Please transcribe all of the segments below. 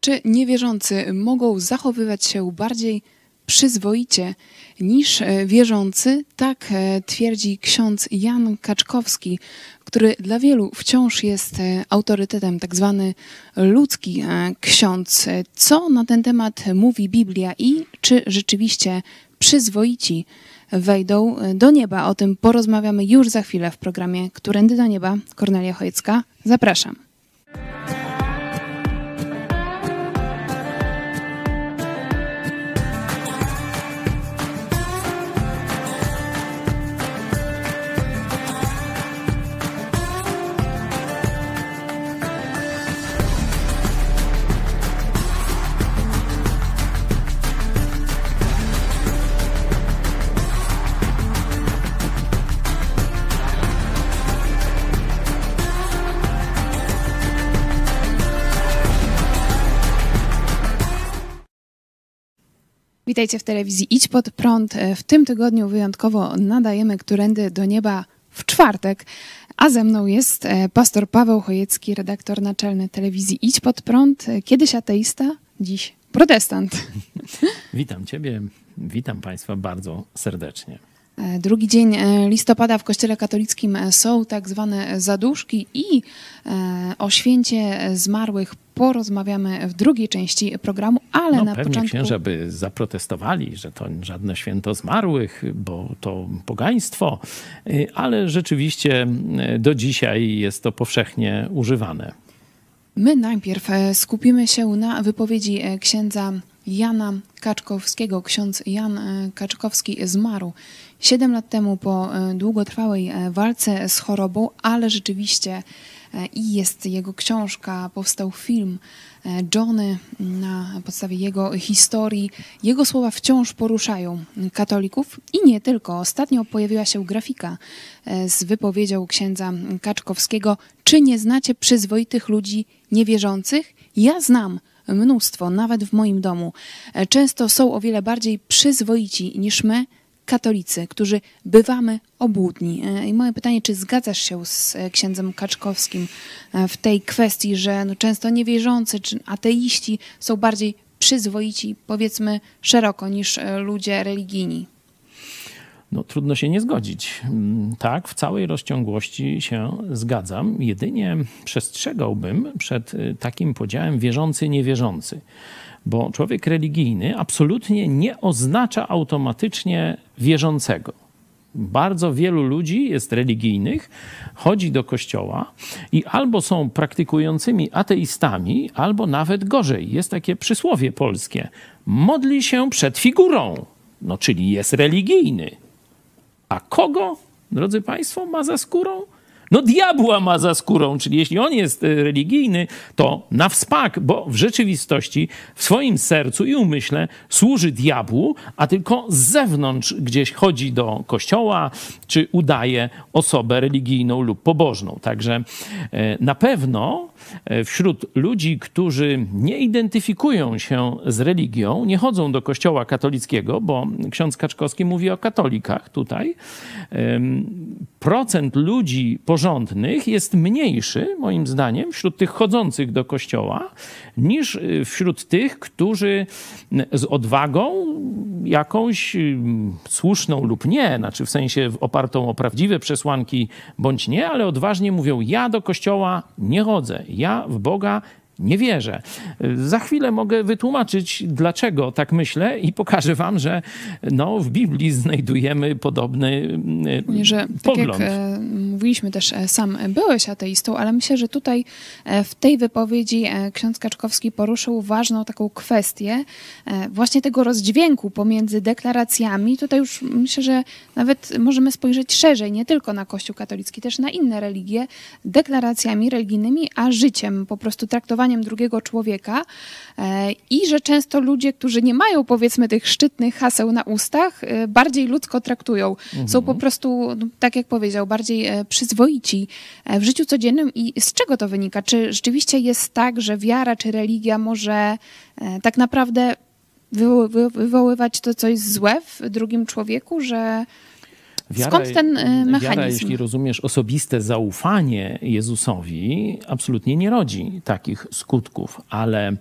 Czy niewierzący mogą zachowywać się bardziej przyzwoicie niż e, wierzący? Tak e, twierdzi ksiądz Jan Kaczkowski, który dla wielu wciąż jest e, autorytetem, tak zwany ludzki ksiądz. Co na ten temat mówi Biblia i czy rzeczywiście przyzwoici wejdą do nieba? O tym porozmawiamy już za chwilę w programie Którędy do nieba. Kornelia Chojecka, zapraszam. Witajcie w telewizji Idź Pod Prąd. W tym tygodniu wyjątkowo nadajemy Którędy do Nieba w czwartek, a ze mną jest e, pastor Paweł Chojecki, redaktor naczelny telewizji Idź Pod Prąd. Kiedyś ateista, dziś protestant. Witam Ciebie, witam Państwa bardzo serdecznie. E, drugi dzień e, listopada w Kościele katolickim są tak zwane zaduszki i o święcie zmarłych porozmawiamy w drugiej części programu, ale no, na pewnie początku... księża by zaprotestowali, że to żadne święto zmarłych, bo to pogaństwo, y, ale rzeczywiście y, do dzisiaj jest to powszechnie używane. My najpierw e, skupimy się na wypowiedzi e, księdza Jana Kaczkowskiego. Ksiądz Jan e, Kaczkowski zmarł 7 lat temu po długotrwałej walce z chorobą, ale rzeczywiście E, i jest jego książka, powstał film e, Johnny na podstawie jego historii. Jego słowa wciąż poruszają katolików i nie tylko. Ostatnio pojawiła się grafika e, z wypowiedzią księdza Kaczkowskiego. Czy nie znacie przyzwoitych ludzi niewierzących? Ja znam mnóstwo, nawet w moim domu. Często są o wiele bardziej przyzwoici niż my, katolicy, którzy bywamy obłudni. E, I moje pytanie, czy zgadzasz się z e, księdzem Kaczkowskim e, w tej kwestii, że no często niewierzący czy ateiści są bardziej przyzwoici, powiedzmy szeroko, niż ludzie religijni? No, trudno się nie zgodzić. Mm, tak, w całej rozciągłości się zgadzam. Jedynie przestrzegałbym przed takim podziałem wierzący-niewierzący bo człowiek religijny absolutnie nie oznacza automatycznie wierzącego. Bardzo wielu ludzi jest religijnych, chodzi do kościoła i albo są praktykującymi ateistami, albo nawet gorzej. Jest takie przysłowie polskie: modli się przed figurą, no czyli jest religijny. A kogo, drodzy Państwo, ma za skórą? No diabła ma za skórą, czyli jeśli on jest e, religijny, to na wspak, bo w rzeczywistości w swoim sercu i umyśle służy diabłu, a tylko z zewnątrz gdzieś chodzi do kościoła, czy udaje osobę religijną lub pobożną. Także e, na pewno e, wśród ludzi, którzy nie identyfikują się z religią, nie chodzą do kościoła katolickiego, bo ksiądz Kaczkowski mówi o katolikach tutaj, procent ludzi porządnych jest mniejszy, moim zdaniem, wśród tych chodzących do kościoła, niż y, wśród tych, którzy z odwagą, jakąś y, słuszną lub nie, znaczy w sensie opartą o prawdziwe przesłanki bądź nie, ale odważnie mówią: Ja do kościoła nie chodzę, ja w Boga nie wierzę. Za chwilę mogę wytłumaczyć, dlaczego tak myślę i pokażę wam, że no, w Biblii znajdujemy podobny że, pogląd. Tak jak e, mówiliśmy też, e, sam byłeś ateistą, ale myślę, że tutaj e, w tej wypowiedzi ksiądz Kaczkowski poruszył ważną taką kwestię właśnie tego rozdźwięku pomiędzy deklaracjami. Tutaj już myślę, że nawet możemy spojrzeć szerzej, nie tylko na Kościół katolicki, też na inne religie, deklaracjami religijnymi, a życiem, po prostu traktowaniem drugiego człowieka e, i że często ludzie, którzy nie mają powiedzmy tych szczytnych haseł na ustach, e, bardziej ludzko traktują. Mhm. Są po prostu, no, tak jak powiedział, bardziej e, przyzwoici w życiu codziennym i z czego to wynika? Czy rzeczywiście jest tak, że wiara czy religia może tak naprawdę wywoływać to coś złe w drugim człowieku, że Wiara, Skąd ten y, mechanizm? Wiara, jeśli rozumiesz osobiste zaufanie Jezusowi, absolutnie nie rodzi takich skutków, ale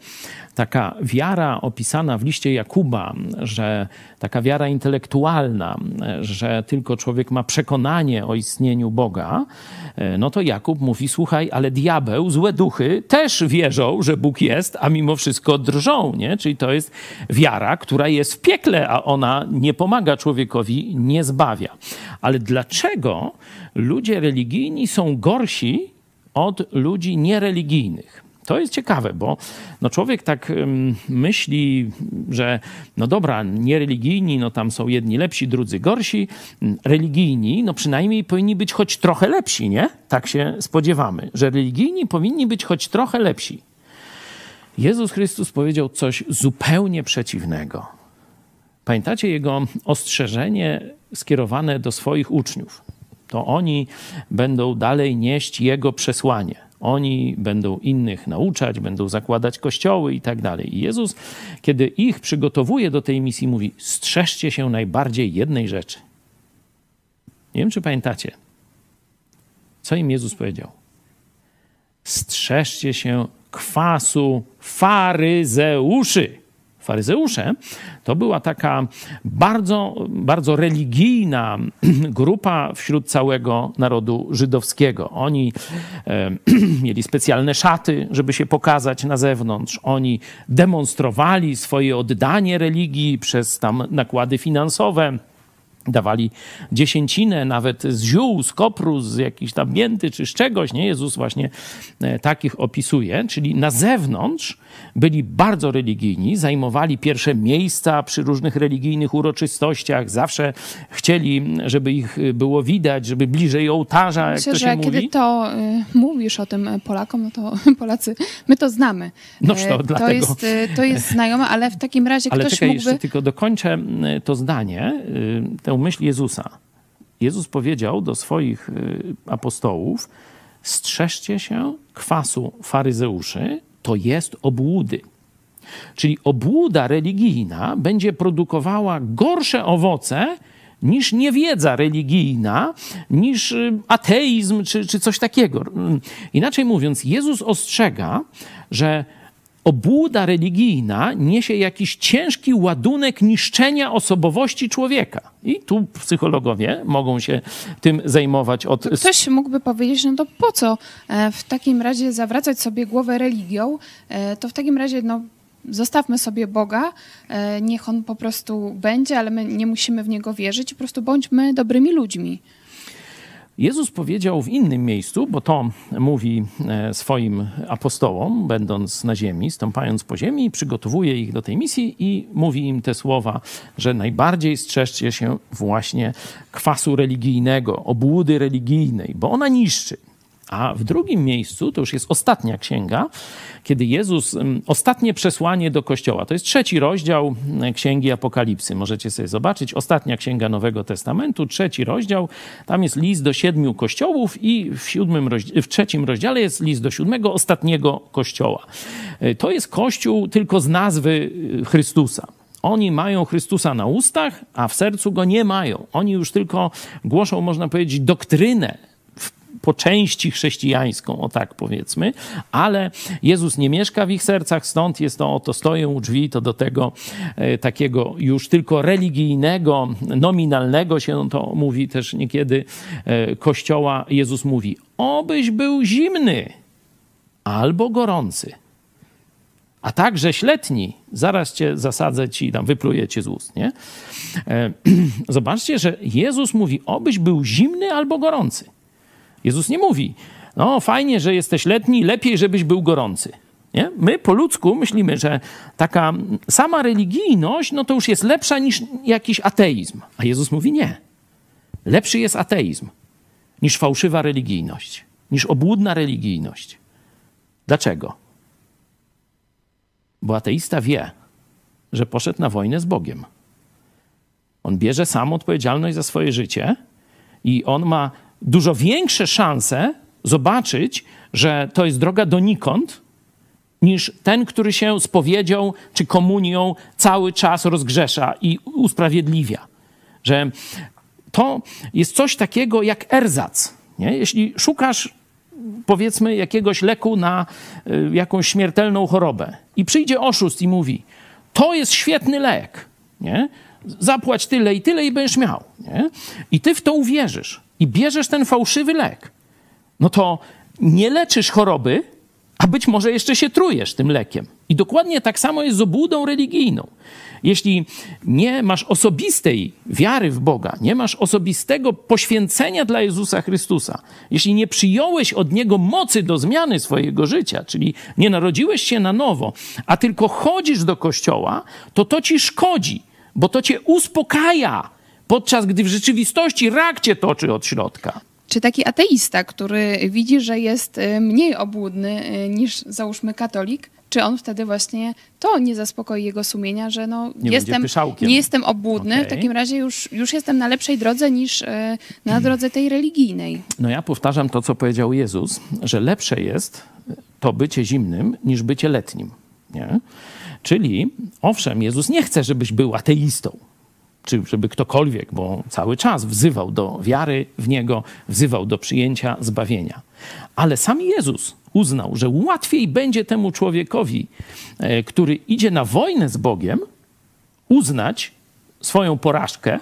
taka wiara opisana w liście Jakuba, że taka wiara intelektualna, że tylko człowiek ma przekonanie o istnieniu Boga, no to Jakub mówi: Słuchaj, ale diabeł, złe duchy też wierzą, że Bóg jest, a mimo wszystko drżą, nie? Czyli to jest wiara, która jest w piekle, a ona nie pomaga człowiekowi, nie zbawia. Ale dlaczego ludzie religijni są gorsi od ludzi niereligijnych? To jest ciekawe, bo no człowiek tak myśli, że no dobra, niereligijni, no tam są jedni lepsi, drudzy gorsi. Religijni, no przynajmniej powinni być choć trochę lepsi, nie? Tak się spodziewamy, że religijni powinni być choć trochę lepsi. Jezus Chrystus powiedział coś zupełnie przeciwnego. Pamiętacie jego ostrzeżenie skierowane do swoich uczniów? To oni będą dalej nieść jego przesłanie. Oni będą innych nauczać, będą zakładać kościoły i tak dalej. I Jezus, kiedy ich przygotowuje do tej misji, mówi: strzeżcie się najbardziej jednej rzeczy. Nie wiem, czy pamiętacie, co im Jezus powiedział. Strzeżcie się kwasu faryzeuszy faryzeusze, to była taka bardzo, bardzo religijna grupa wśród całego narodu żydowskiego. Oni mieli specjalne szaty, żeby się pokazać na zewnątrz. Oni demonstrowali swoje oddanie religii przez tam nakłady finansowe dawali dziesięcinę nawet z ziół, z kopru, z jakiejś tam mięty czy z czegoś, nie? Jezus właśnie e, takich opisuje, czyli na zewnątrz byli bardzo religijni, zajmowali pierwsze miejsca przy różnych religijnych uroczystościach, zawsze chcieli, żeby ich było widać, żeby bliżej ołtarza, Myślę, jak to że się mówi. kiedy to y, mówisz o tym Polakom, no to Polacy, my to znamy. Noż to to, dlatego. jest, to jest znajome, ale w takim razie Ale ktoś czekaj, mógłby... jeszcze tylko dokończę to zdanie, tę myśl Jezusa. Jezus powiedział do swoich y, apostołów: strzeżcie się kwasu faryzeuszy, to jest obłudy. Czyli obłuda religijna będzie produkowała gorsze owoce niż niewiedza religijna, niż y, ateizm czy, czy coś takiego. Inaczej mówiąc, Jezus ostrzega, że obłuda religijna niesie jakiś ciężki ładunek niszczenia osobowości człowieka. I tu psychologowie mogą się tym zajmować od. Ktoś mógłby powiedzieć, no to po co e, w takim razie zawracać sobie głowę religią? E, To w takim razie, no, zostawmy sobie Boga, e, niech On po prostu będzie, ale my nie musimy w Niego wierzyć, po prostu bądźmy dobrymi ludźmi. Jezus powiedział w innym miejscu, bo to mówi e, swoim apostołom, będąc na ziemi, stąpając po ziemi, przygotowuje ich do tej misji i mówi im te słowa, że najbardziej strzeżcie się właśnie kwasu religijnego, obłudy religijnej, bo ona niszczy. A w drugim miejscu, to już jest ostatnia księga, kiedy Jezus, mm, ostatnie przesłanie do Kościoła, to jest trzeci rozdział mm, Księgi Apokalipsy, możecie sobie zobaczyć, ostatnia księga Nowego Testamentu, trzeci rozdział, tam jest list do siedmiu kościołów i w, siódmym w trzecim rozdziale jest list do siódmego, ostatniego kościoła. Y, To jest kościół tylko z nazwy y, Chrystusa. Oni mają Chrystusa na ustach, a w sercu go nie mają. Oni już tylko głoszą, można powiedzieć, doktrynę po części chrześcijańską, o tak powiedzmy, ale Jezus nie mieszka w ich sercach, stąd jest to, oto stoją u drzwi, to do tego e, takiego już tylko religijnego, nominalnego się to mówi też niekiedy e, kościoła. Jezus mówi, obyś był zimny albo gorący. A także śletni, zaraz cię zasadzę ci, tam wypluję cię z ust, nie? E, Zobaczcie, że Jezus mówi, obyś był zimny albo gorący. Jezus nie mówi, no fajnie, że jesteś letni, lepiej, żebyś był gorący. Nie? My po ludzku myślimy, że taka sama religijność, no to już jest lepsza niż jakiś ateizm. A Jezus mówi nie. Lepszy jest ateizm niż fałszywa religijność, niż obłudna religijność. Dlaczego? Bo ateista wie, że poszedł na wojnę z Bogiem. On bierze sam odpowiedzialność za swoje życie i on ma dużo większe szanse zobaczyć, że to jest droga donikąd, niż ten, który się spowiedzią czy komunią cały czas rozgrzesza i usprawiedliwia. Że to jest coś takiego jak erzac. Nie? Jeśli szukasz powiedzmy jakiegoś leku na y, jakąś śmiertelną chorobę i przyjdzie oszust i mówi, to jest świetny lek, nie? Zapłać tyle i tyle i będziesz miał. Nie? I ty w to uwierzysz i bierzesz ten fałszywy lek, no to nie leczysz choroby, a być może jeszcze się trujesz tym lekiem. I dokładnie tak samo jest z obłudą religijną. Jeśli nie masz osobistej wiary w Boga, nie masz osobistego poświęcenia dla Jezusa Chrystusa, jeśli nie przyjąłeś od Niego mocy do zmiany swojego życia, czyli nie narodziłeś się na nowo, a tylko chodzisz do kościoła, to to ci szkodzi, bo to cię uspokaja, podczas gdy w rzeczywistości rak cię toczy od środka. Czy taki ateista, który widzi, że jest y, mniej obłudny y, niż załóżmy katolik, czy on wtedy właśnie to nie zaspokoi jego sumienia, że no Nie jestem, nie jestem obłudny, w Okej. takim razie już, już jestem na lepszej drodze niż y, na drodze tej religijnej. No ja powtarzam to, co powiedział Jezus, że lepsze jest to bycie zimnym niż bycie letnim. Nie? Czyli, owszem, Jezus nie chce, żebyś był ateistą, czy żeby ktokolwiek, bo cały czas wzywał do wiary w Niego, wzywał do przyjęcia zbawienia. Ale sam Jezus uznał, że łatwiej będzie temu człowiekowi, e, który idzie na wojnę z Bogiem, uznać swoją porażkę,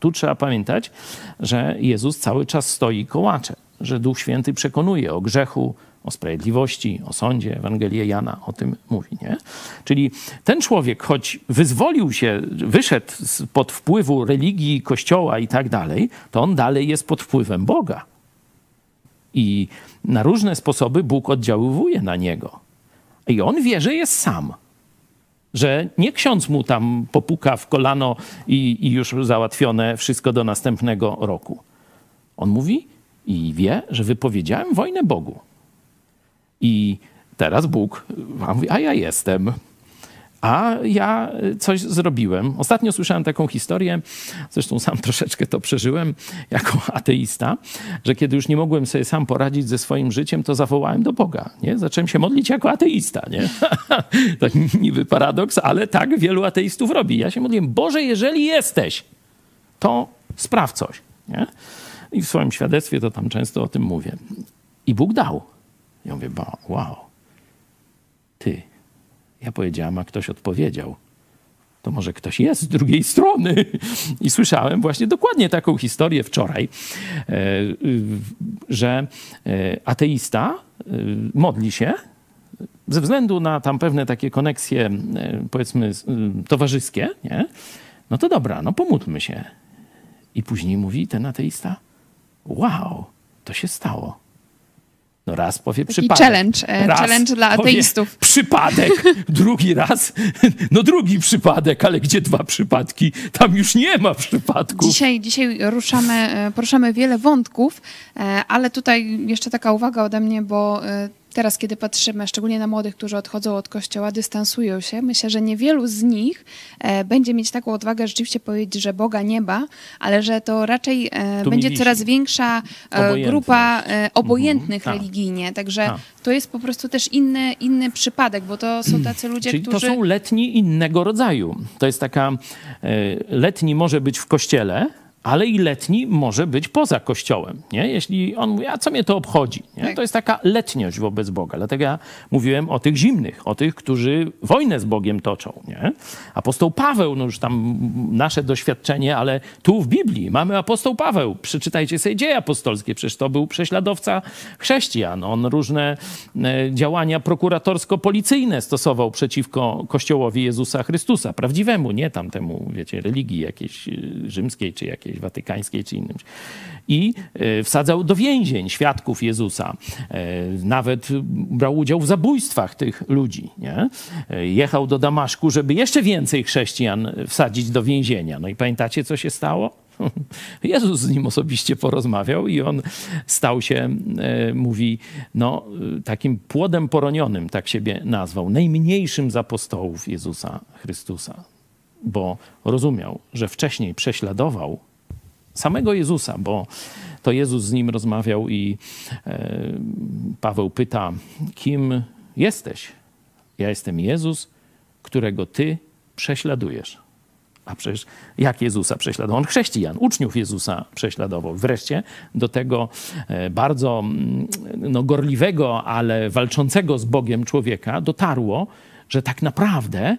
tu trzeba pamiętać, że Jezus cały czas stoi kołacze, że Duch Święty przekonuje o grzechu, o sprawiedliwości, o sądzie. Ewangelia Jana o tym mówi, nie? Czyli ten człowiek, choć wyzwolił się, wyszedł pod wpływu religii, kościoła i tak dalej, to on dalej jest pod wpływem Boga. I na różne sposoby Bóg oddziaływuje na niego. I on wie, że jest sam że nie ksiądz mu tam popuka w kolano i, i już załatwione wszystko do następnego roku. On mówi i wie, że wypowiedziałem wojnę Bogu. I teraz Bóg a mówi, a ja jestem. A ja coś zrobiłem. Ostatnio słyszałem taką historię, zresztą sam troszeczkę to przeżyłem jako ateista, że kiedy już nie mogłem sobie sam poradzić ze swoim życiem, to zawołałem do Boga. Nie? Zacząłem się modlić jako ateista. Nie? tak niby paradoks, ale tak wielu ateistów robi. Ja się modliłem, Boże, jeżeli jesteś, to spraw coś. Nie? I w swoim świadectwie to tam często o tym mówię. I Bóg dał. Ja mówię, "Ba- wow, ty, ja powiedziałem, a ktoś odpowiedział. To może ktoś jest z drugiej strony. I słyszałem właśnie dokładnie taką historię wczoraj, e, że e, ateista e, modli się ze względu na tam pewne takie koneksje, powiedzmy, towarzyskie, nie? No to dobra, no pomódlmy się. I później mówi ten ateista, wow, to się stało. No raz powie Taki przypadek. challenge, e, challenge dla ateistów. Przypadek, drugi raz, no drugi przypadek, ale gdzie dwa przypadki? Tam już nie ma przypadków. Dzisiaj, dzisiaj ruszamy, e, poruszamy wiele wątków, e, ale tutaj jeszcze taka uwaga ode mnie, bo teraz, kiedy patrzymy szczególnie na młodych, którzy odchodzą od kościoła, dystansują się, myślę, że niewielu z nich e, będzie mieć taką odwagę rzeczywiście powiedzieć, że Boga nie ma, ale że to raczej e, Tu będzie coraz większa e, grupa e, obojętnych tak. religijnie. Także Tak. to jest po prostu też inny, inny przypadek, bo to są tacy ludzie, Czyli którzy... to są letni innego rodzaju. To jest taka, letni może być w kościele, ale i letni może być poza kościołem. Nie? Jeśli on mówi, a co mnie to obchodzi? Nie? Tak. To jest taka letniość wobec Boga. Dlatego ja mówiłem o tych zimnych, o tych, którzy wojnę z Bogiem toczą. Nie? Apostoł Paweł, no już tam nasze doświadczenie, ale tu w Biblii mamy apostoł Paweł. Przeczytajcie sobie dzieje apostolskie, przecież to był prześladowca chrześcijan. On różne e, działania prokuratorsko-policyjne stosował przeciwko Kościołowi Jezusa Chrystusa, prawdziwemu, nie tamtemu, wiecie, religii jakiejś e, rzymskiej, czy jakiejś watykańskiej, czy innym. I e, wsadzał do więzień świadków Jezusa. E, Nawet brał udział w zabójstwach tych ludzi. Nie? E, Jechał do Damaszku, żeby jeszcze więcej chrześcijan wsadzić do więzienia. No i pamiętacie, co się stało? Jezus z nim osobiście porozmawiał i on stał się, mówi, no, takim płodem poronionym, tak siebie nazwał, najmniejszym z apostołów Jezusa Chrystusa, bo rozumiał, że wcześniej prześladował samego Jezusa, bo to Jezus z nim rozmawiał i e, Paweł pyta, kim jesteś? Ja jestem Jezus, którego ty prześladujesz. A przecież jak Jezusa prześladował? On chrześcijan, uczniów Jezusa prześladował. Wreszcie do tego e, bardzo mm, no, gorliwego, ale walczącego z Bogiem człowieka dotarło, że tak naprawdę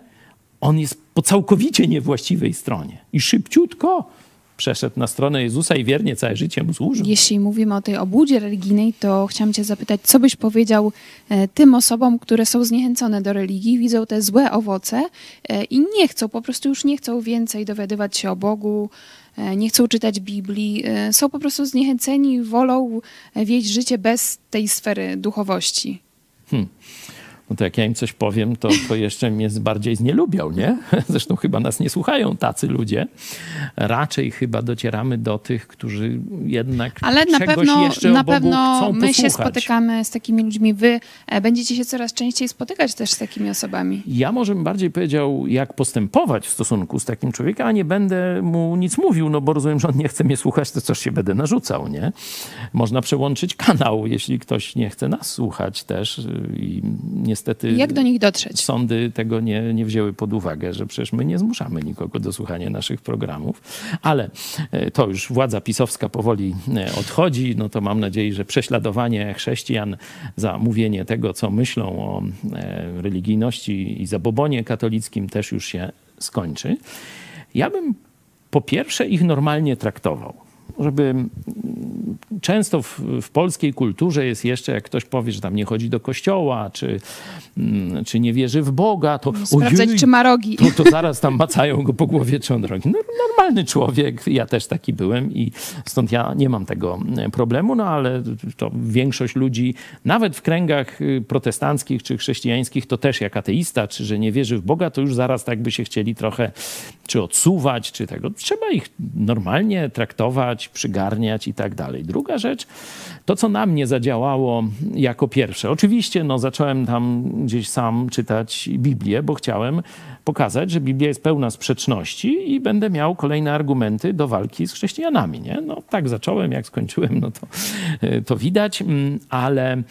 on jest po całkowicie niewłaściwej stronie. I szybciutko przeszedł na stronę Jezusa i wiernie całe życie mu służył. Jeśli mówimy o tej obłudzie religijnej, to chciałam cię zapytać, co byś powiedział e, tym osobom, które są zniechęcone do religii, widzą te złe owoce e, i nie chcą, po prostu już nie chcą więcej dowiadywać się o Bogu, e, nie chcą czytać Biblii, są po prostu zniechęceni, wolą wieść życie bez tej sfery duchowości. Hmm no to jak ja im coś powiem, to, to jeszcze mnie bardziej znielubią, nie? Zresztą chyba nas nie słuchają tacy ludzie. Raczej chyba docieramy do tych, którzy jednak Ale na pewno, jeszcze na pewno chcą my posłuchać. się spotykamy z takimi ludźmi. Wy e, będziecie się coraz częściej spotykać też z takimi osobami. Ja może bym bardziej powiedział, jak postępować w stosunku z takim człowiekiem, a nie będę mu nic mówił, no bo rozumiem, że on nie chce mnie słuchać, to coś się będę narzucał, nie? Można przełączyć kanał, jeśli ktoś nie chce nas słuchać też i nie niestety. Jak do nich dotrzeć? Sądy tego nie, nie wzięły pod uwagę, że przecież my nie zmuszamy nikogo do słuchania naszych programów. Ale e, to już władza pisowska powoli e, odchodzi. No to mam nadzieję, że prześladowanie chrześcijan za mówienie tego, co myślą o e, religijności i zabobonie katolickim też już się skończy. Ja bym po pierwsze ich normalnie traktował żeby często w, w, polskiej kulturze jest jeszcze, jak ktoś powie, że tam nie chodzi do kościoła, czy, mm, czy nie wierzy w Boga, to sprawdzać, ojej, czy ma rogi. To, to zaraz tam macają go po głowie, czy on rogi. No, normalny człowiek, ja też taki byłem i stąd ja nie mam tego mm, problemu, no ale to większość ludzi, nawet w kręgach y, protestanckich czy chrześcijańskich, to też jak ateista, czy że nie wierzy w Boga, to już zaraz tak by się chcieli trochę czy odsuwać, czy tego. Trzeba ich normalnie traktować, przygarniać i tak dalej. Druga rzecz, to co na mnie zadziałało jako pierwsze. Oczywiście no, zacząłem tam gdzieś sam czytać Biblię, bo chciałem pokazać, że Biblia jest pełna sprzeczności i będę miał kolejne argumenty do walki z chrześcijanami. Nie? No tak zacząłem, jak skończyłem, no to, to widać, mm, ale e,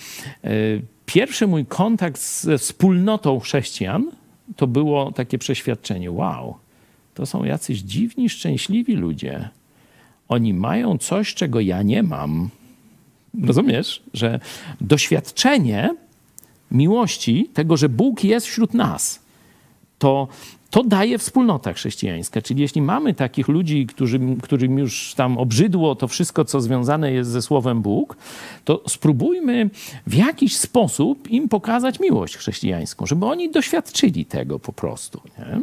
pierwszy mój kontakt ze wspólnotą chrześcijan to było takie przeświadczenie, wow, to są jacyś dziwni, szczęśliwi ludzie. Oni mają coś, czego ja nie mam. Rozumiesz, że doświadczenie miłości, tego, że Bóg jest wśród nas, to, to daje wspólnota chrześcijańska. Czyli jeśli mamy takich ludzi, którym, już tam obrzydło to wszystko, co związane jest ze słowem Bóg, to spróbujmy w jakiś sposób im pokazać miłość chrześcijańską, żeby oni doświadczyli tego po prostu. Nie?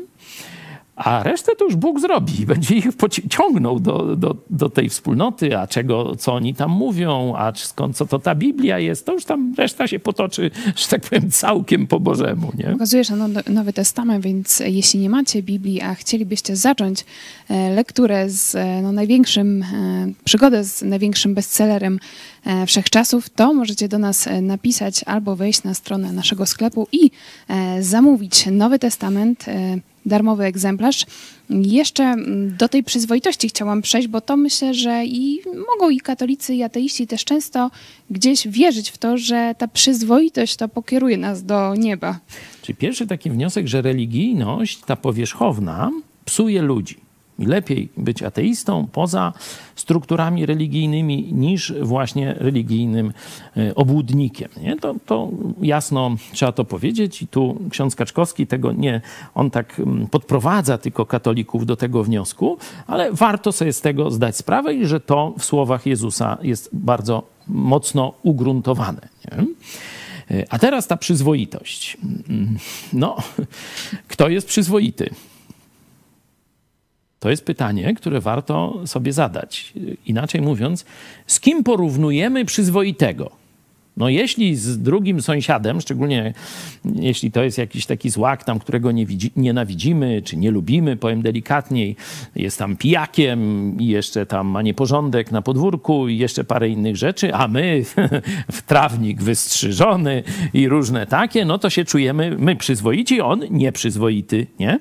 A resztę to już Bóg zrobi. Będzie ich ciągnął do, do, do tej wspólnoty, a czego, co oni tam mówią, a skąd, co to ta Biblia jest, to już tam reszta się potoczy, że tak powiem, całkiem po Bożemu. Nie? Pokazujesz Nowy Testament, więc jeśli nie macie Biblii, a chcielibyście zacząć e, lekturę z e, no, największym, e, przygodę z największym bestsellerem wszechczasów, to możecie do nas napisać albo wejść na stronę naszego sklepu i zamówić Nowy Testament darmowy egzemplarz. Jeszcze mm, do tej przyzwoitości chciałam przejść, bo to myślę, że i mogą i katolicy, i ateiści też często gdzieś wierzyć w to, że ta przyzwoitość to pokieruje nas do nieba. Czyli pierwszy taki wniosek, że religijność, ta powierzchowna, psuje ludzi. I lepiej być ateistą poza strukturami religijnymi niż właśnie religijnym e, obłudnikiem. Nie? To, to jasno trzeba to powiedzieć i tu ksiądz Kaczkowski tego nie, on tak mm, podprowadza tylko katolików do tego wniosku, ale warto sobie z tego zdać sprawę i że to w słowach Jezusa jest bardzo mocno ugruntowane. Nie? E, a teraz ta przyzwoitość. Mm, no, kto jest przyzwoity? To jest pytanie, które warto sobie zadać. Inaczej mówiąc, z kim porównujemy przyzwoitego? No jeśli z drugim sąsiadem, szczególnie jeśli to jest jakiś taki złak tam, którego nie widzi, nienawidzimy, czy nie lubimy, powiem delikatniej, jest tam pijakiem i jeszcze tam ma nieporządek na podwórku i jeszcze parę innych rzeczy, a my w trawnik wystrzyżony i różne takie, no to się czujemy my przyzwoici, on nieprzyzwoity, nie?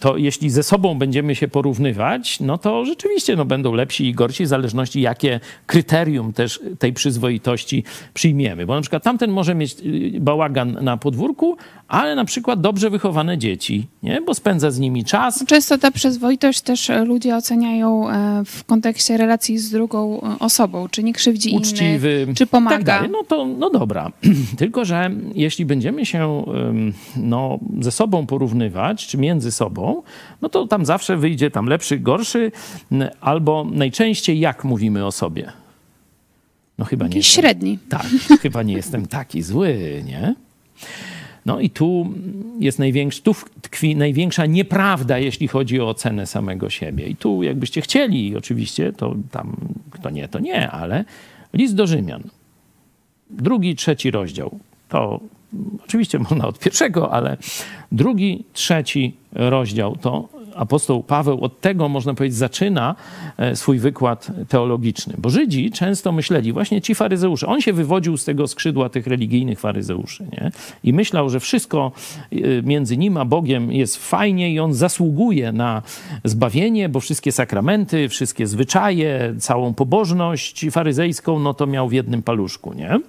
To jeśli ze sobą będziemy się porównywać, no to rzeczywiście no, będą lepsi i gorsi, w zależności jakie kryterium też tej przyzwoitości przyjmiemy. Bo na przykład tamten może mieć y, bałagan na podwórku, ale na przykład dobrze wychowane dzieci, nie? bo spędza z nimi czas. Często ta przyzwoitość też ludzie oceniają e, w kontekście relacji z drugą e, osobą, czy nie krzywdzi Uczciwy, innych, czy pomaga. Tak no to no dobra. Tylko, że jeśli będziemy się no, ze sobą porównywać, czy między sobą, no to tam zawsze wyjdzie tam lepszy, gorszy, albo najczęściej jak mówimy o sobie. No chyba nie. Jestem, średni. Tak, chyba nie jestem taki zły, nie? No i tu jest największy, tu tkwi największa nieprawda, jeśli chodzi o ocenę samego siebie. I tu jakbyście chcieli, oczywiście, to tam kto nie, to nie, ale list do Rzymian, drugi, trzeci rozdział, to oczywiście można od pierwszego, ale drugi, trzeci rozdział to apostoł Paweł od tego, można powiedzieć, zaczyna e, swój wykład teologiczny. Bo Żydzi często myśleli, właśnie ci faryzeusze, on się wywodził z tego skrzydła tych religijnych faryzeuszy, nie? I myślał, że wszystko e, między nim a Bogiem jest fajnie i on zasługuje na zbawienie, bo wszystkie sakramenty, wszystkie zwyczaje, całą pobożność faryzejską, no to miał w jednym paluszku, nie?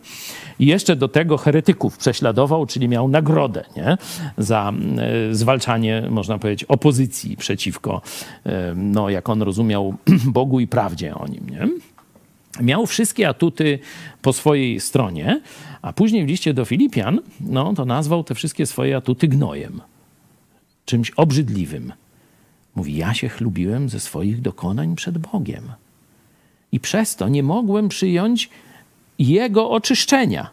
I jeszcze do tego heretyków prześladował, czyli miał nagrodę nie? za e, zwalczanie, można powiedzieć, opozycji przeciwko, no, jak on rozumiał, Bogu i prawdzie o nim. Nie? Miał wszystkie atuty po swojej stronie, a później w liście do Filipian, no, to nazwał te wszystkie swoje atuty gnojem, czymś obrzydliwym. Mówi, ja się chlubiłem ze swoich dokonań przed Bogiem. I przez to nie mogłem przyjąć jego oczyszczenia.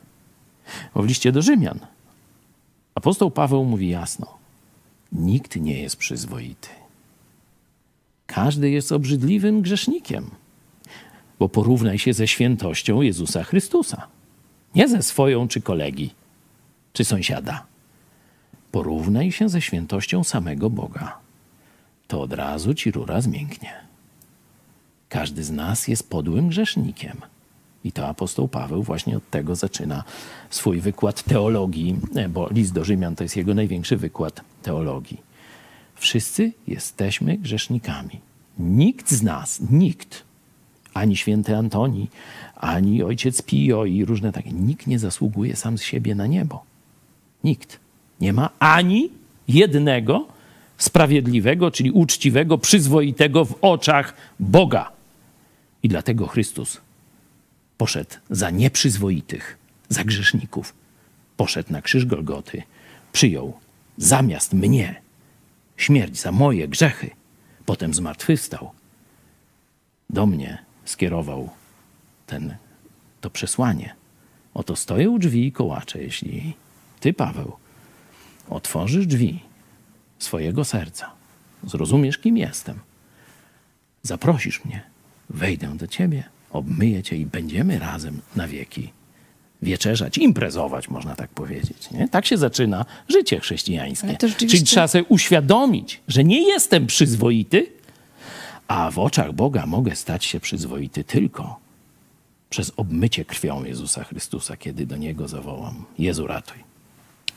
Bo w liście do Rzymian apostoł Paweł mówi jasno: nikt nie jest przyzwoity. Każdy jest obrzydliwym grzesznikiem, bo porównaj się ze świętością Jezusa Chrystusa. Nie ze swoją czy kolegi, czy sąsiada. Porównaj się ze świętością samego Boga. To od razu ci rura zmięknie. Każdy z nas jest podłym grzesznikiem i to apostoł Paweł właśnie od tego zaczyna swój wykład teologii, e, bo list do Rzymian to jest jego największy wykład teologii. Wszyscy jesteśmy grzesznikami. Nikt z nas, nikt, ani święty Antoni, ani ojciec Pio i różne takie, nikt nie zasługuje sam z siebie na niebo. Nikt. Nie ma ani jednego sprawiedliwego, czyli uczciwego, przyzwoitego w oczach Boga. I dlatego Chrystus poszedł za nieprzyzwoitych, za grzeszników. Poszedł na krzyż Golgoty, przyjął zamiast mnie. Śmierć za moje grzechy, potem zmartwychwstał. Do mnie skierował ten, to przesłanie. Oto stoję u drzwi i kołaczę, jeśli ty, Paweł, otworzysz drzwi swojego serca, zrozumiesz, kim jestem, zaprosisz mnie, wejdę do ciebie obmyję cię i będziemy razem na wieki wieczerzać, imprezować, można tak powiedzieć. Nie? Tak się zaczyna życie chrześcijańskie. Rzeczywiście... Czyli trzeba sobie uświadomić, że nie jestem przyzwoity, a w oczach Boga mogę stać się przyzwoity tylko przez obmycie krwią Jezusa Chrystusa, kiedy do Niego zawołam: Jezu, ratuj.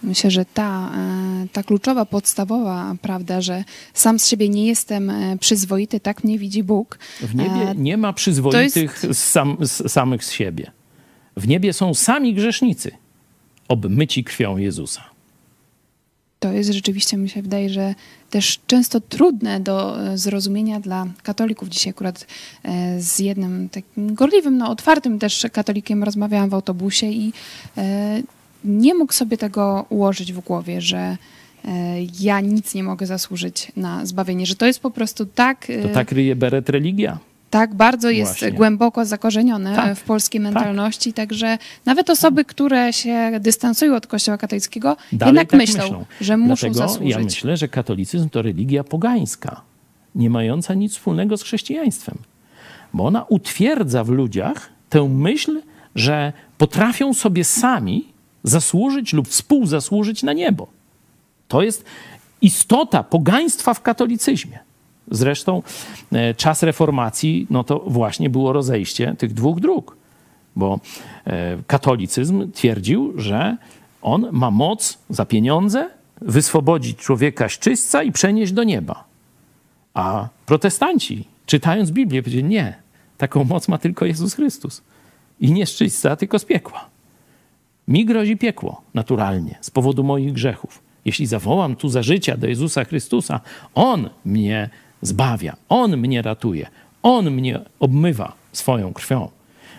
Myślę, że ta, e, ta kluczowa, podstawowa prawda, że sam z siebie nie jestem e, przyzwoity, tak mnie widzi Bóg. W niebie e, nie ma przyzwoitych jest... sam, samych z siebie. W niebie są sami grzesznicy, obmyci krwią Jezusa. To jest rzeczywiście, mi się wydaje, że też często trudne do zrozumienia dla katolików. Dzisiaj akurat z jednym takim gorliwym, no otwartym też katolikiem rozmawiałam w autobusie i nie mógł sobie tego ułożyć w głowie, że e, ja nic nie mogę zasłużyć na zbawienie, że to jest po prostu tak. To tak ryje beret religia. Tak, bardzo jest Właśnie. głęboko zakorzenione tak, w polskiej tak. mentalności, tak. także nawet osoby, które się dystansują od Kościoła katolickiego, Dalej jednak tak myślą, myślą, że muszą Dlatego zasłużyć. Ja myślę, że katolicyzm to religia pogańska, nie mająca nic wspólnego z chrześcijaństwem, bo ona utwierdza w ludziach tę myśl, że potrafią sobie sami zasłużyć lub współzasłużyć na niebo. To jest istota pogaństwa w katolicyzmie. Zresztą e, czas reformacji, no to właśnie było rozejście tych dwóch dróg, bo e, katolicyzm twierdził, że on ma moc za pieniądze wyswobodzić człowieka z czystca i przenieść do nieba. A protestanci, czytając Biblię, powiedzieli, nie, taką moc ma tylko Jezus Chrystus. I nie z czyśćca, tylko z piekła. Mi grozi piekło, naturalnie, z powodu moich grzechów. Jeśli zawołam tu za życia do Jezusa Chrystusa, On mnie zbawia, On mnie ratuje, On mnie obmywa swoją krwią.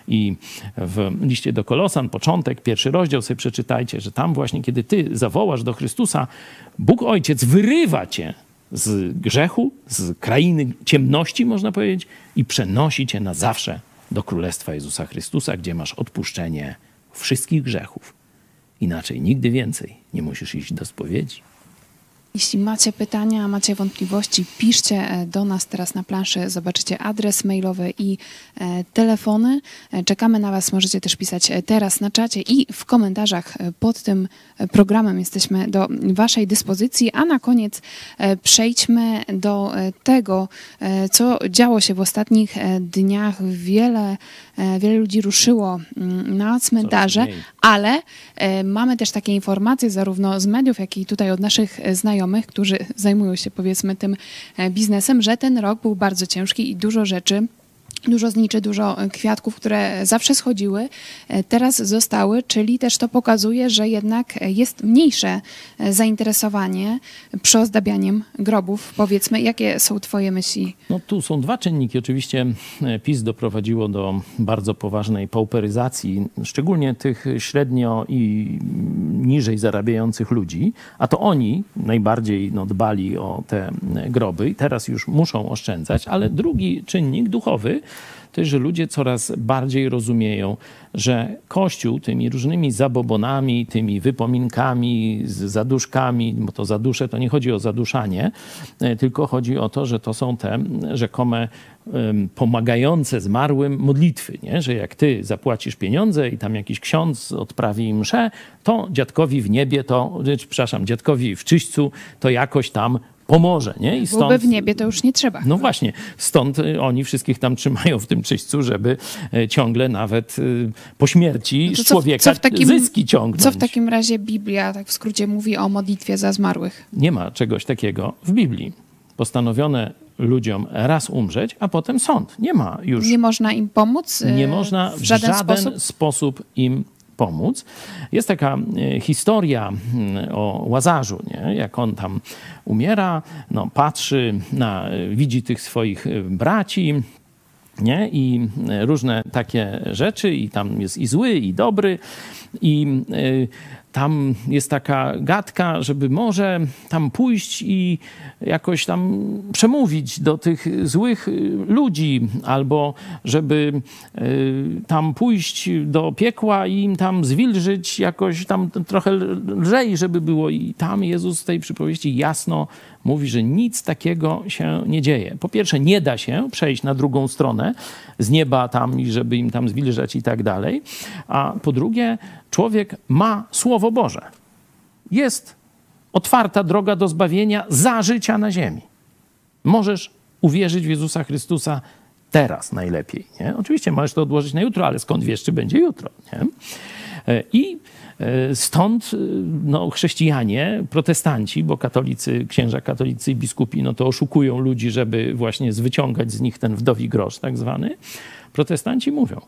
I w liście do Kolosan, początek, pierwszy rozdział sobie przeczytajcie, że tam właśnie, kiedy ty zawołasz do Chrystusa, Bóg Ojciec wyrywa cię z grzechu, z krainy ciemności, można powiedzieć, i przenosi cię na zawsze do Królestwa Jezusa Chrystusa, gdzie masz odpuszczenie wszystkich grzechów. Inaczej nigdy więcej nie musisz iść do spowiedzi. Jeśli macie pytania, macie wątpliwości, piszcie e, do nas teraz na planszy. Zobaczycie adres mailowy i e, telefony. E, czekamy na Was. Możecie też pisać teraz na czacie i w komentarzach pod tym programem jesteśmy do Waszej dyspozycji. A na koniec przejdźmy do tego, co działo się w ostatnich dniach. Wiele, wiele ludzi ruszyło mm, na cmentarze, ale mamy też takie informacje zarówno z mediów, jak i tutaj od naszych znajomych znajomych, którzy zajmują się powiedzmy tym e, biznesem, że ten rok był bardzo ciężki i dużo rzeczy dużo zniczy, dużo e, kwiatków, które zawsze schodziły, e, teraz zostały, czyli też to pokazuje, że jednak jest mniejsze zainteresowanie przyozdabianiem grobów. Powiedzmy, jakie są Twoje myśli? No tu są dwa czynniki. Oczywiście PiS doprowadziło do bardzo poważnej pauperyzacji, szczególnie tych średnio i niżej zarabiających ludzi, a to oni najbardziej no, dbali o te groby i teraz już muszą oszczędzać, ale drugi czynnik duchowy jest, że ludzie coraz bardziej rozumieją, że Kościół tymi różnymi zabobonami, tymi wypominkami, zaduszkami, bo to zadusze to nie chodzi o zaduszanie, e, tylko chodzi o to, że to są te rzekome pomagające zmarłym modlitwy, nie? że jak ty zapłacisz pieniądze i tam jakiś ksiądz odprawi mszę, to dziadkowi w niebie, to, przepraszam, dziadkowi w czyśćcu to jakoś tam pomoże. Nie? I stąd, w niebie, to już nie trzeba. No właśnie, stąd y, oni wszystkich tam trzymają w tym czyśćcu, żeby y, ciągle nawet y, po śmierci no człowieka co w takim, zyski ciągnąć. Co w takim razie Biblia, tak w skrócie, mówi o modlitwie za zmarłych? Nie ma czegoś takiego w Biblii. Postanowione ludziom raz umrzeć, a potem sąd. Nie ma już. Nie można im pomóc? Nie można w żaden, w żaden sposób? sposób im pomóc. Jest taka e, historia o Łazarzu, nie? jak on tam umiera, no, patrzy, na, widzi tych swoich e, braci, nie? I e, różne takie rzeczy, i tam jest i zły, i dobry, i tam jest taka gadka, żeby może tam pójść i jakoś tam przemówić do tych złych ludzi, albo żeby y, tam pójść do piekła i im tam zwilżyć jakoś tam trochę lżej, żeby było. I tam Jezus w tej przypowieści jasno mówi, że nic takiego się nie dzieje. Po pierwsze, nie da się przejść na drugą stronę z nieba tam żeby im tam zwilżać i tak dalej. A po drugie, człowiek ma Słowo Boże. Jest otwarta droga do zbawienia za życia na ziemi. Możesz uwierzyć w Jezusa Chrystusa teraz najlepiej. Nie? Oczywiście możesz to odłożyć na jutro, ale skąd wiesz, czy będzie jutro? Nie? E, I e, stąd e, no, chrześcijanie, protestanci, bo katolicy, księża katolicy i biskupi, no to oszukują ludzi, żeby właśnie zwyciągać z nich ten wdowi grosz tak zwany. Protestanci mówią,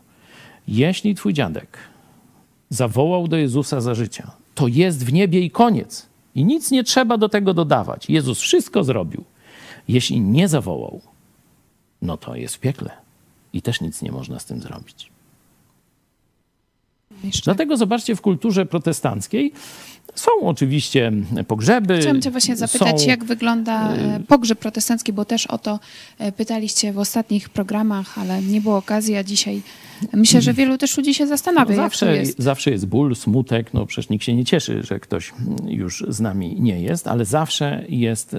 jeśli twój dziadek zawołał do Jezusa za życia, to jest w niebie i koniec. I nic nie trzeba do tego dodawać. Jezus wszystko zrobił. Jeśli nie zawołał, no to jest w piekle. I też nic nie można z tym zrobić. Jeszcze. Dlatego zobaczcie, w kulturze protestanckiej są oczywiście pogrzeby. Chciałam cię właśnie zapytać, są... jak wygląda e, y- pogrzeb protestancki, bo też o to e, pytaliście w ostatnich programach, ale nie było okazji, a dzisiaj myślę, że wielu też ludzi się zastanawia, no zawsze, jest. Zawsze jest ból, smutek, no przecież nikt się nie cieszy, że ktoś już z nami nie jest, ale zawsze jest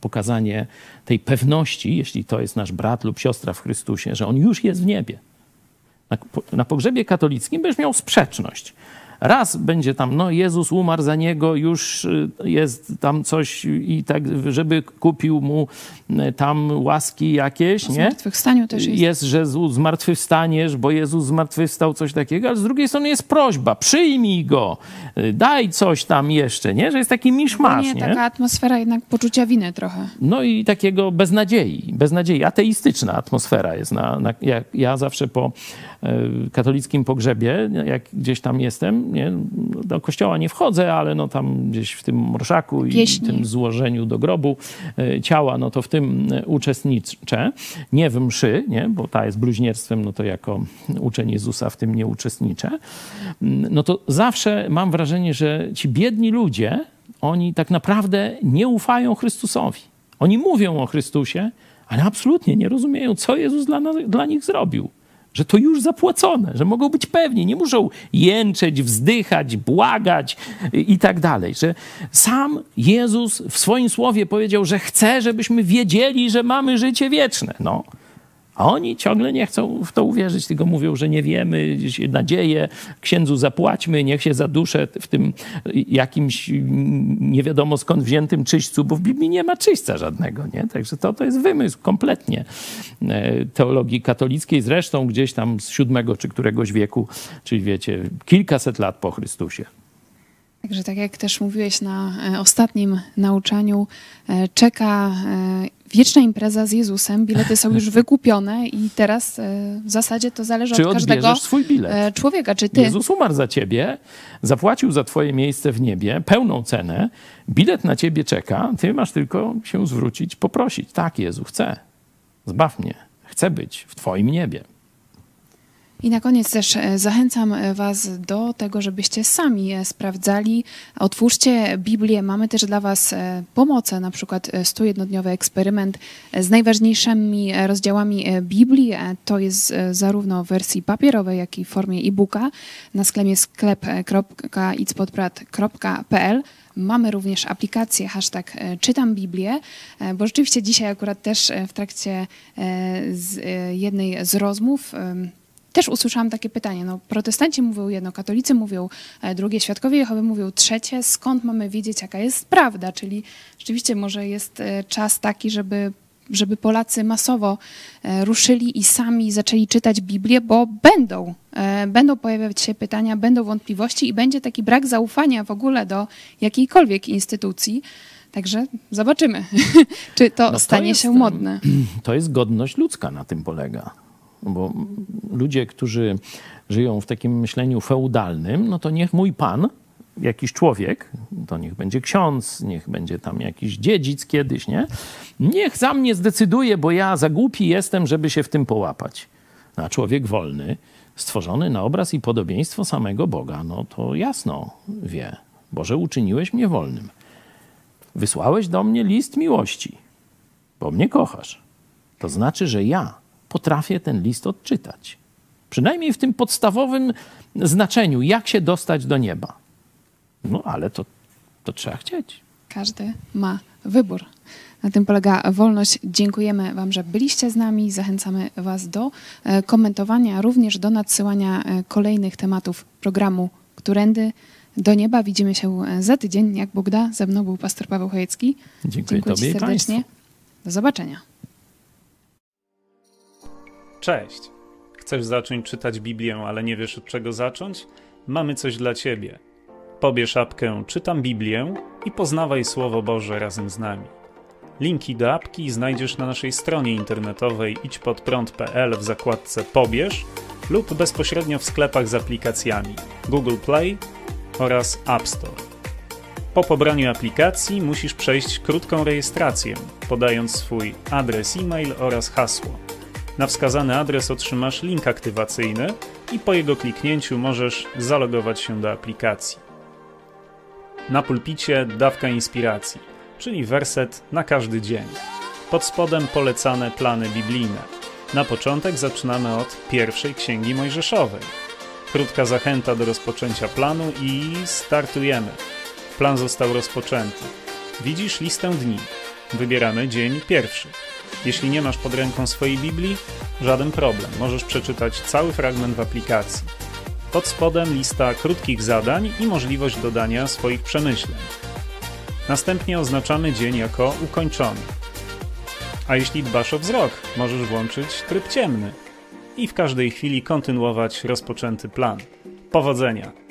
pokazanie tej pewności, jeśli to jest nasz brat lub siostra w Chrystusie, że on już jest w niebie. Na, pogrzebie katolickim będziesz miał sprzeczność Raz będzie tam, no Jezus umarł za niego, już y, jest tam coś i tak, żeby kupił mu y, tam łaski jakieś, nie? Zmartwychwstaniu też jest. Jest, że zmartwychwstaniesz, bo Jezus zmartwychwstał, coś takiego, ale z drugiej strony jest prośba, przyjmij go, y, daj coś tam jeszcze, nie? Że jest taki miszmasz, nie, nie? taka atmosfera jednak poczucia winy trochę. No i takiego beznadziei, beznadziei, ateistyczna atmosfera jest. Na, na, jak ja zawsze po katolickim pogrzebie, jak gdzieś tam jestem, nie, do kościoła nie wchodzę, ale no tam gdzieś w tym orszaku Pieśni. i tym złożeniu do grobu e, ciała, no to w tym e, uczestniczę. Nie w mszy, nie, bo ta jest bluźnierstwem, no to jako uczeń Jezusa w tym nie uczestniczę. Mm, No to zawsze mam wrażenie, że ci biedni ludzie, oni tak naprawdę nie ufają Chrystusowi. Oni mówią o Chrystusie, ale absolutnie nie rozumieją, co Jezus dla, dla nich zrobił. Że to już zapłacone, że mogą być pewni, nie muszą jęczeć, wzdychać, błagać i, tak dalej. Że sam Jezus w swoim słowie powiedział, że chce, żebyśmy wiedzieli, że mamy życie wieczne. No. A oni ciągle nie chcą w to uwierzyć, tylko mówią, że nie wiemy, nadzieję, księdzu zapłaćmy, niech się zaduszę w tym jakimś nie wiadomo skąd wziętym czyśćcu, bo w Biblii nie ma czyśćca żadnego, nie? Także to, to jest wymysł kompletnie e, teologii katolickiej, zresztą gdzieś tam z VII czy któregoś wieku, czyli wiecie, kilkaset lat po Chrystusie. Także tak jak też mówiłeś na e, ostatnim nauczaniu, e, czeka wieczna impreza z Jezusem. Bilety są już wykupione i teraz e, w zasadzie to zależy Czy od każdego swój bilet? e, człowieka. Czy ty Jezus umarł za ciebie, zapłacił za twoje miejsce w niebie pełną cenę, bilet na ciebie czeka, ty masz tylko się zwrócić, poprosić. Tak, Jezu, chcę. Zbaw mnie. Chcę być w twoim niebie. I na koniec też e, zachęcam e, Was do tego, żebyście sami e, sprawdzali. Otwórzcie Biblię. Mamy też dla Was pomoce, na przykład e, 101-dniowy eksperyment z najważniejszymi rozdziałami Biblii. To jest zarówno w wersji papierowej, jak i w formie e-booka na sklepie sklep.icpodprat.pl. Mamy również aplikację hashtag czytam Biblię, bo rzeczywiście dzisiaj akurat też w trakcie z jednej z rozmów też usłyszałam takie pytanie. No, protestanci mówią jedno, katolicy mówią e, drugie, świadkowie Jehowy mówią trzecie. Skąd mamy wiedzieć, jaka jest prawda? Czyli rzeczywiście może jest e, czas taki, żeby, żeby Polacy masowo e, ruszyli i sami zaczęli czytać Biblię, bo będą, będą pojawiać się pytania, będą wątpliwości i będzie taki brak zaufania w ogóle do jakiejkolwiek instytucji. Także zobaczymy, czy to No to stanie jest, się modne. To jest godność ludzka na tym polega. Bo ludzie, którzy żyją w takim myśleniu feudalnym, no to niech mój pan, jakiś człowiek, to niech będzie ksiądz, niech będzie tam jakiś dziedzic kiedyś, nie? Niech za mnie zdecyduje, bo ja za głupi jestem, żeby się w tym połapać. A człowiek wolny, stworzony na obraz i podobieństwo samego Boga, no to jasno wie. Boże, uczyniłeś mnie wolnym. Wysłałeś do mnie list miłości, bo mnie kochasz. To znaczy, że ja potrafię ten list odczytać. Przynajmniej w tym podstawowym znaczeniu, jak się dostać do nieba. No ale to, to trzeba chcieć. Każdy ma wybór. Na tym polega wolność. Dziękujemy Wam, że byliście z nami. Zachęcamy Was do e, komentowania, również do nadsyłania e, kolejnych tematów programu Którędy do nieba. Widzimy się e, za tydzień, jak Bóg da. Ze mną był pastor Paweł Chojecki. Dziękuję, Tobie Ci i serdecznie. Do zobaczenia. Cześć! Chcesz zacząć czytać Biblię, ale nie wiesz od czego zacząć? Mamy coś dla Ciebie. Pobierz apkę Czytam Biblię i poznawaj Słowo Boże razem z nami. Linki do apki znajdziesz na naszej stronie internetowej idźpodprąd.pl w zakładce Pobierz lub bezpośrednio w sklepach z aplikacjami Google Play oraz App Store. Po pobraniu aplikacji musisz przejść krótką rejestrację, podając swój adres e-mail oraz hasło. Na wskazany adres otrzymasz link aktywacyjny i po jego kliknięciu możesz zalogować się do aplikacji. Na pulpicie dawka inspiracji, czyli werset na każdy dzień. Pod spodem polecane plany biblijne. Na początek zaczynamy od pierwszej księgi Mojżeszowej. Krótka zachęta do rozpoczęcia planu i startujemy. Plan został rozpoczęty. Widzisz listę dni. Wybieramy dzień pierwszy. Jeśli nie masz pod ręką swojej Biblii, żaden problem, możesz przeczytać cały fragment w aplikacji. Pod spodem lista krótkich zadań i możliwość dodania swoich przemyśleń. Następnie oznaczamy dzień jako ukończony. A jeśli dbasz o wzrok, możesz włączyć tryb ciemny i w każdej chwili kontynuować rozpoczęty plan. Powodzenia!